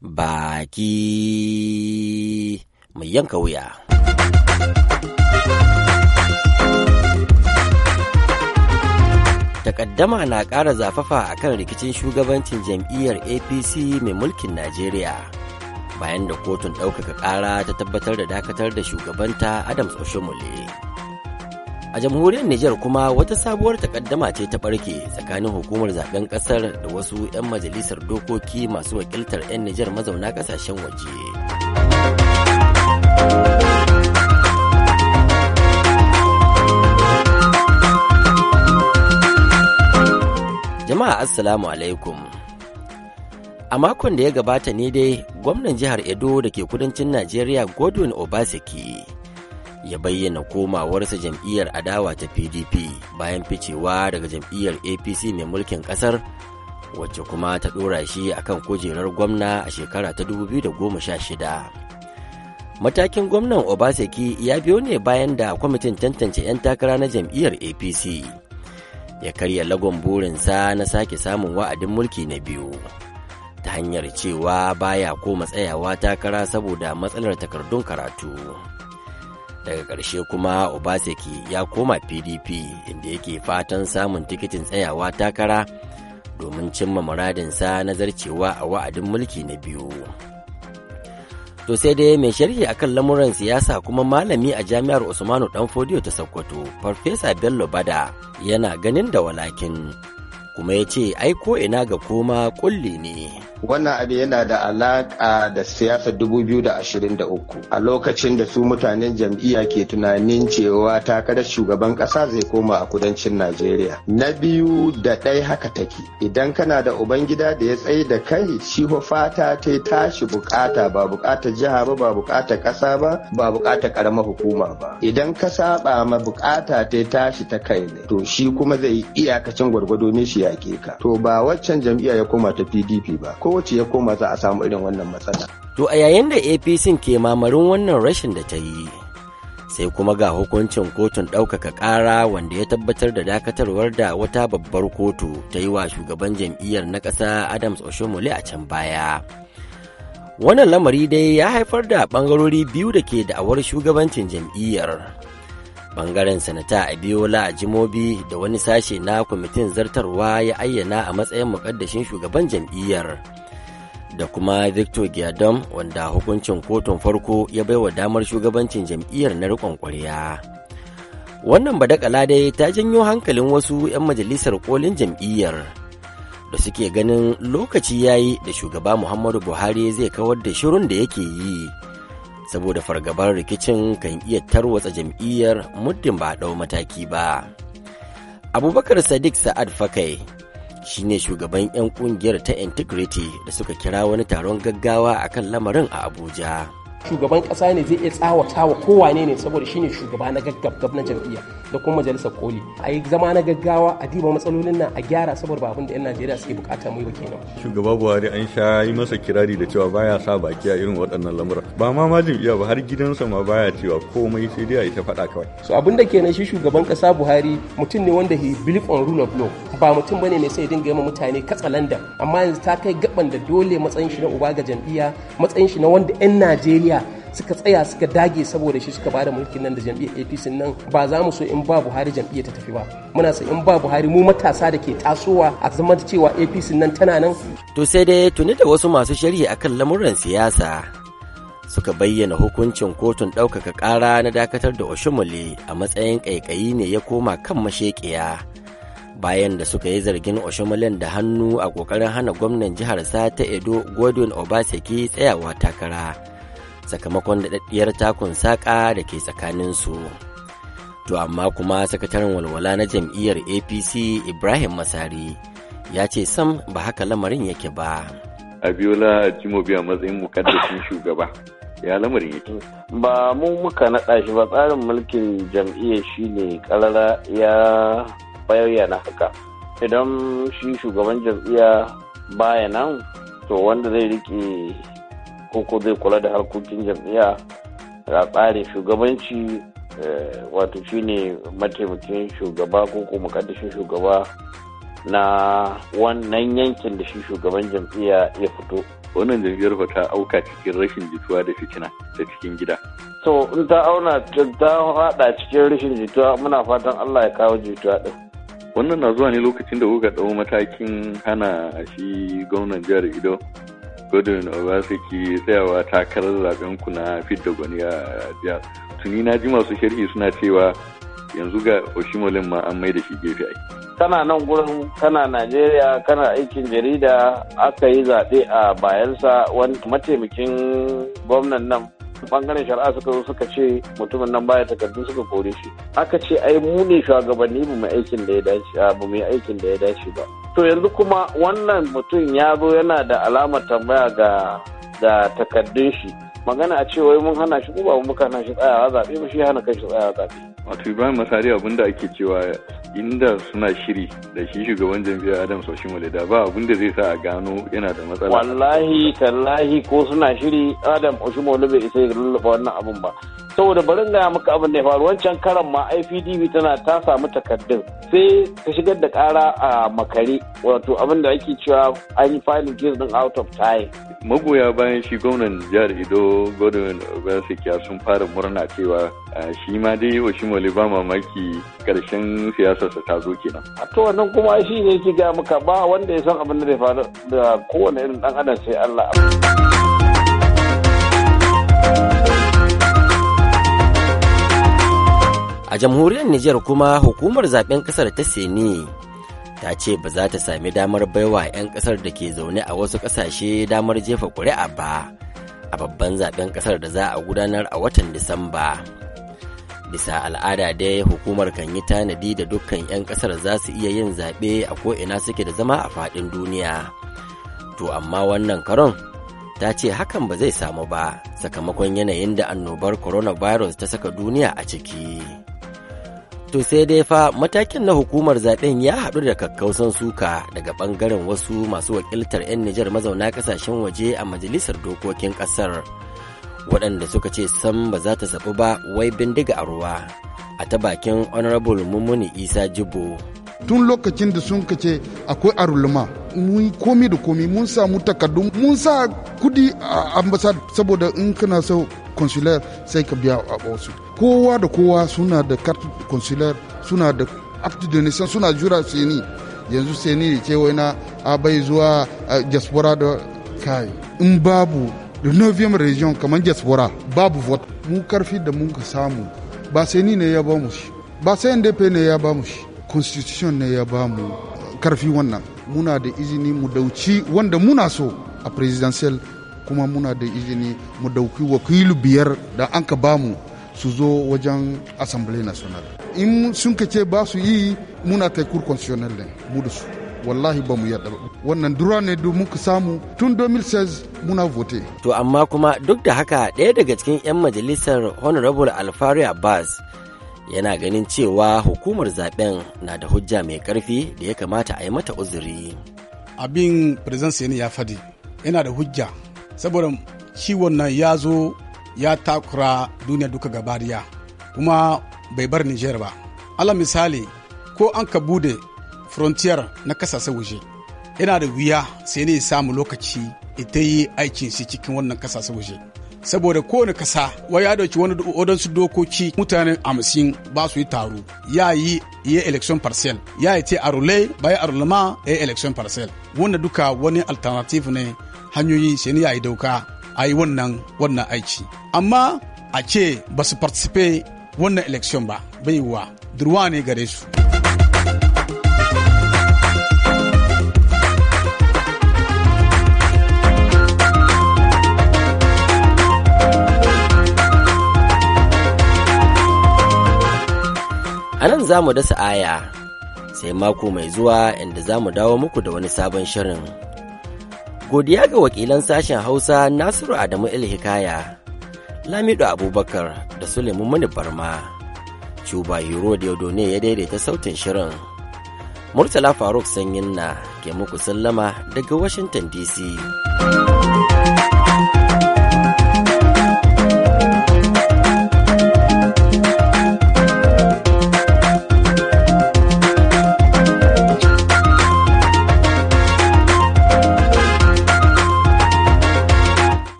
baki mai yanka wuya. Takaddama na ƙara zafafa a kan rikicin shugabancin jam'iyyar APC mai mulkin Najeriya. Bayan da kotun ɗaukaka ƙara ta tabbatar da dakatar da shugabanta Adams Oshomole. A jamhuriyar Nijar kuma wata sabuwar takaddama ce ta ɓarke tsakanin hukumar zaɓen ƙasar da wasu 'yan majalisar dokoki masu wakiltar 'yan Nijar mazauna ƙasashen waje. Jama'a Assalamu alaikum. A makon da ya gabata ne dai gwamnan jihar Edo da ke kudancin Najeriya Godwin Obaseki ya bayyana komawarsa jam'iyyar adawa ta PDP bayan ficewa daga jam'iyyar APC mai mulkin ƙasar wacce kuma ta ɗora shi akan kujerar gwamna a shekara ta 2016. Matakin gwamnan Obaseki ya biyo ne bayan da kwamitin tantance 'yan takara na jam'iyyar APC. ya karya lagon burinsa na sake samun wa'adin mulki na biyu ta hanyar cewa baya koma tsayawa takara saboda matsalar takardun karatu daga ƙarshe kuma obaseki ya koma pdp inda yake fatan samun tikitin tsayawa takara domin cimma muradinsa na zarcewa a wa'adin mulki na biyu. To sai dai mai sharhi akan lamuran siyasa kuma malami a jami'ar usmanu danfodiyo ta sokoto farfesa bello ba da yana ganin da walakin. Kuma ya ce ai ko ina ga koma kulli ne. Wannan abu yana da alaƙa da siyasar 2023 a lokacin da su mutanen jam'iyya ke tunanin cewa takarar shugaban ƙasa zai koma a kudancin najeriya. Na biyu da ɗai haka take. Idan kana da ubangida da ya tsaye da kai shi fata ta tashi buƙata ba buƙatar jiha ba ba buƙatar ƙasa ba ba buƙatar ƙaramar hukuma ba. Idan ka saba ma buƙata ta tashi ta kai ne to shi kuma zai iyakacin gwargwado ne shi yaƙe ka to ba waccan jam'iyya ya koma ta pdp ba kowace ya koma za a samu irin wannan matsala. To a yayin da APC ke mamarin wannan rashin da ta yi, sai kuma ga hukuncin kotun ɗaukaka ƙara wanda ya tabbatar da dakatarwar da wata babbar kotu ta yi wa shugaban jam'iyyar na ƙasa Adams Oshomole a can baya. Wannan lamari dai ya haifar da ɓangarori biyu da ke da'awar shugabancin jam'iyyar. Bangaren sanata Abiola Jimobi da wani sashe na kwamitin zartarwa ya ayyana a matsayin muƙaddashin shugaban jam'iyyar. da kuma Victor Giadom wanda hukuncin kotun farko ya baiwa damar shugabancin jam'iyyar na riƙon ƙwarya. Wannan badakala dai ta janyo hankalin wasu 'yan majalisar kolin jam'iyyar da suke ganin lokaci yayi da shugaba Muhammadu Buhari zai kawar da shirin da yake yi saboda fargabar rikicin kan iya tarwatsa jam'iyyar muddin ba ɗau mataki ba. Abubakar Sadiq Sa'ad Fakai shine shugaban 'yan ƙungiyar ta integrity da suka kira wani taron gaggawa akan lamarin a abuja shugaban kasa ne zai iya tsawata wa kowane ne saboda shine shugaba na gaggab na jam'iyya da kuma majalisar koli. A yi zama na gaggawa a diba matsalolin nan a gyara saboda abin da 'yan najeriya suke buƙata mu yi kenan. Shugaba buhari an sha yi masa kirari da cewa baya sa baki a irin waɗannan lamura ba ma ma jam'iyya ba har gidansa ma baya cewa komai sai dai a ita faɗa kawai. So abin da kenan shi shugaban kasa buhari mutum ne wanda he believe on rule of law. Ba mutum ba ne mai sai dinga yama mutane katsalandan amma yanzu ta kai gaban da dole matsayin shi na uba ga jam'iyya matsayin shi na wanda 'yan najeriya suka tsaya suka dage saboda shi suka ba da mulkin nan da jam'iyyar APC nan ba za mu so in ba Buhari jam'iyyar ta tafi ba. Muna so in ba Buhari mu matasa da ke tasowa a zaman cewa APC nan tana nan. To sai dai tuni da wasu masu sharhi akan lamuran siyasa suka bayyana hukuncin kotun ɗaukaka ƙara na dakatar da Oshumole a matsayin ƙaiƙayi ne ya koma kan mashekiya bayan da suka yi zargin Oshomolen da hannu a ƙoƙarin hana gwamnan jihar sa ta Edo Godwin Obaseki tsayawa takara. Sakamakon daɗaɗɗiyar takun saƙa da ke tsakaninsu. To amma kuma sakataren walwala na jam'iyyar APC Ibrahim Masari ya ce sam ba haka lamarin yake ba. Abiola Jimobi a matsayin mukaddashin shugaba. Ya lamarin yake. Ba mu muka naɗa shi ba tsarin mulkin jam'iyyar shi ne ƙarara ya bayyana haka. Idan shi shugaban jam'iyya baya nan to wanda zai riƙe koko zai kula da harkokin jam'iyya a tsarin shugabanci wato shine mataimakin shugaba ko ko mukaddashin shugaba na wannan yankin da shi shugaban jam'iyya ya fito. Wannan jam'iyyar fa ta auka cikin rashin jituwa da fitina ta cikin gida. So in ta auna ta hada cikin rashin jituwa muna fatan Allah ya kawo jituwa din wannan na zuwa ne lokacin da kuka ɗau matakin hana shi gwamnan jihar Ido Godwin Obaseki tsayawa takarar zaɓen ku na fidda gwani a jihar. Tuni na ji masu sharhi suna cewa yanzu ga Oshimolin ma an mai da shi gefe ai. Kana nan gurin kana Najeriya kana aikin jarida aka yi zaɓe a bayansa wani mataimakin gwamnan nan ɓangaren shari'a suka zo suka ce mutumin nan baya takardu suka kore shi. Aka ce ai mu ne shugabanni ba mu aikin da ya dace ba mu aikin da ya dace ba. To yanzu kuma wannan mutum ya zo yana da alamar tambaya ga da takardun shi. Magana a ce wai mun hana shi ko ba mun hana shi tsayawa zaɓe ba shi hana kai shi tsayawa zaɓe. Wato ibrahim masari abin da ake cewa inda suna shiri da shi shugaban jam'iyyar adam soshimole da ba abin da zai sa a gano yana da matsala. Wallahi tallahi ko suna shiri adam oshimole bai isa ya lullaba wannan abin ba. Saboda barin gaya maka abin da ya faru. Wancan karan ma IPDB tana ta samu takardun. Sai ta shigar da kara a makare. Wato abin da ake cewa an yi filing case din out of time. Magoya bayan shi gwamnan jihar ido godwin obaseki sun fara murna cewa shi ma dai oshimole ba mamaki ƙarshen siyasarsa ta zo kenan a to wannan kuma shi ne yake gaya maka ba wanda ya san abin da zai faru da kowane irin dan adam sai Allah A jamhuriyar Nijar kuma hukumar zaɓen ƙasar ta Seni ta ce ba za ta sami damar baiwa 'yan ƙasar da ke zaune a wasu ƙasashe damar jefa ƙuri'a ba a babban zaɓen ƙasar da za a gudanar a watan Disamba. Bisa al'ada dai hukumar kan yi tanadi da dukkan 'yan ƙasar za su iya yin zaɓe a ko'ina suke da zama a faɗin duniya. To amma wannan karon ta ce hakan ba zai samu ba sakamakon yanayin da annobar coronavirus ta saka duniya a ciki. To sai dai fa matakin na hukumar zaɓen ya haɗu da kakkausan suka daga ɓangaren wasu masu wakiltar 'yan Nijar mazauna ƙasashen waje a majalisar dokokin ƙasar. Waɗanda suka ce sam ba za ta saɓu ba wai bindiga a ruwa. A ta bakin Honorable Mummuni Isa Jibo. Tun lokacin da sun ce akwai arulma mun komi da komi mun samu takardu mun sa kuɗi a ambasad saboda in kana so consular sai ka biya a wasu kowa da kowa suna da carte consular suna da acte de suna jura seni yanzu seni ce wai na abai zuwa diaspora da kai. In babu da 9 region kamar diaspora babu vote. Mu ƙarfi da mun ka samu ba seni ne ya ba mu shi ba sai ndp ne ya ba mu shi constitution ne ya ba mu ƙarfi wannan muna da izini mu dauci wanda muna so a presidential kuma muna da izini mu ɗauki wakilu biyar da an ka ba mu su zo wajen assembly national in sun ka ce ba su yi muna kai kur constitutional ne mu da su wallahi ba mu yadda wannan dura ne da muka samu tun 2016 muna vote To amma kuma duk da haka ɗaya daga cikin 'yan majalisar Honorable Alfari Abbas yana ganin cewa hukumar zaɓen na da hujja mai ƙarfi da ya kamata a yi mata uzuri. Abin President ya faɗi yana da hujja saboda ciwon nan ya zo ya takura duniya duka gabariya kuma bai bar Nijar ba. Ala misali ko an ka buɗe frontier na ƙasashe waje. Yana da wuya sai ne samu lokaci ita yi aikin shi cikin wannan ƙasashe waje. saboda kowane kasa wai ya ɗauki wani wadansu dokoki mutane hamsin ba su yi taro. Ya yi iya election parcel. Ya yi ce arule bai arulema ya election parcel. Wanda duka wani alternative ne hanyoyi shi ne ya yi ɗauka a yi wannan wannan aiki. Amma a ce ba su participate wannan election ba bai wa durwa ne gare su. A nan za mu dasa aya sai mako mai zuwa inda za mu dawo muku da wani sabon shirin. Godiya ga wakilan sashen Hausa Nasiru Adamu Hikaya, Lamido Abubakar da Suleiman Mani Barma. Cuba Hero ne ya daidaita sautin shirin. Murtala Faruk Sanyin na ke muku sallama daga Washington DC.